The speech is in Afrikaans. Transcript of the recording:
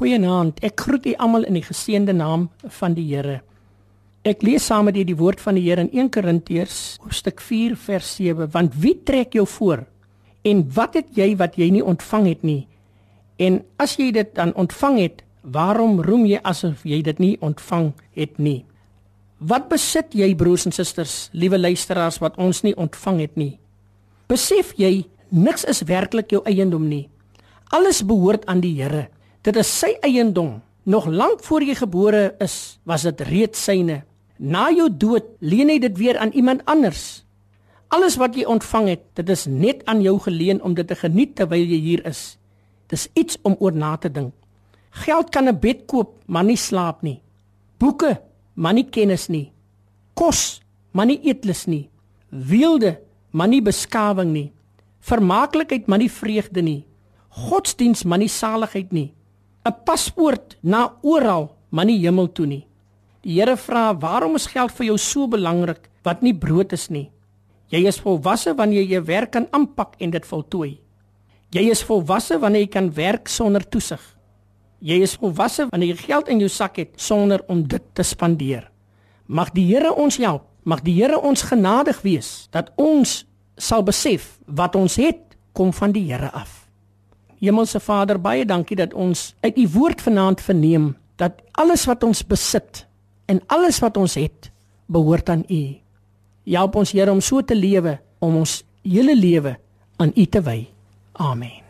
Goeienaand. Ek groet u almal in die geseënde naam van die Here. Ek lees saam met u die woord van die Here in 1 Korintiërs hoofstuk 4 vers 7. Want wie trek jou voor? En wat het jy wat jy nie ontvang het nie? En as jy dit dan ontvang het, waarom roem jy asof jy dit nie ontvang het nie? Wat besit jy broers en susters, liewe luisteraars wat ons nie ontvang het nie? Besef jy niks is werklik jou eiendom nie. Alles behoort aan die Here. Dit is sy eiendom. Nog lank voor jy gebore is, was dit reeds syne. Na jou dood leen hy dit weer aan iemand anders. Alles wat jy ontvang het, dit is net aan jou geleen om dit te geniet terwyl jy hier is. Dis iets om oor na te dink. Geld kan 'n bed koop, maar nie slaap nie. Boeke, maar nie kennis nie. Kos, maar nie eetlus nie. Weelde, maar nie beskawing nie. Vermaaklikheid, maar nie vreugde nie. Godsdiens, maar nie saligheid nie. 'n paspoort na oral, maar nie hemel toe nie. Die Here vra, "Waarom is geld vir jou so belangrik wat nie brood is nie? Jy is volwasse wanneer jy jou werk kan aanpak en dit voltooi. Jy is volwasse wanneer jy kan werk sonder toesig. Jy is volwasse wanneer jy geld in jou sak het sonder om dit te spandeer. Mag die Here ons help. Mag die Here ons genadig wees dat ons sal besef wat ons het kom van die Here af. Hemelse Vader, baie dankie dat ons uit u woord vanaand verneem dat alles wat ons besit en alles wat ons het, behoort aan u. Help ons Here om so te lewe om ons hele lewe aan u te wy. Amen.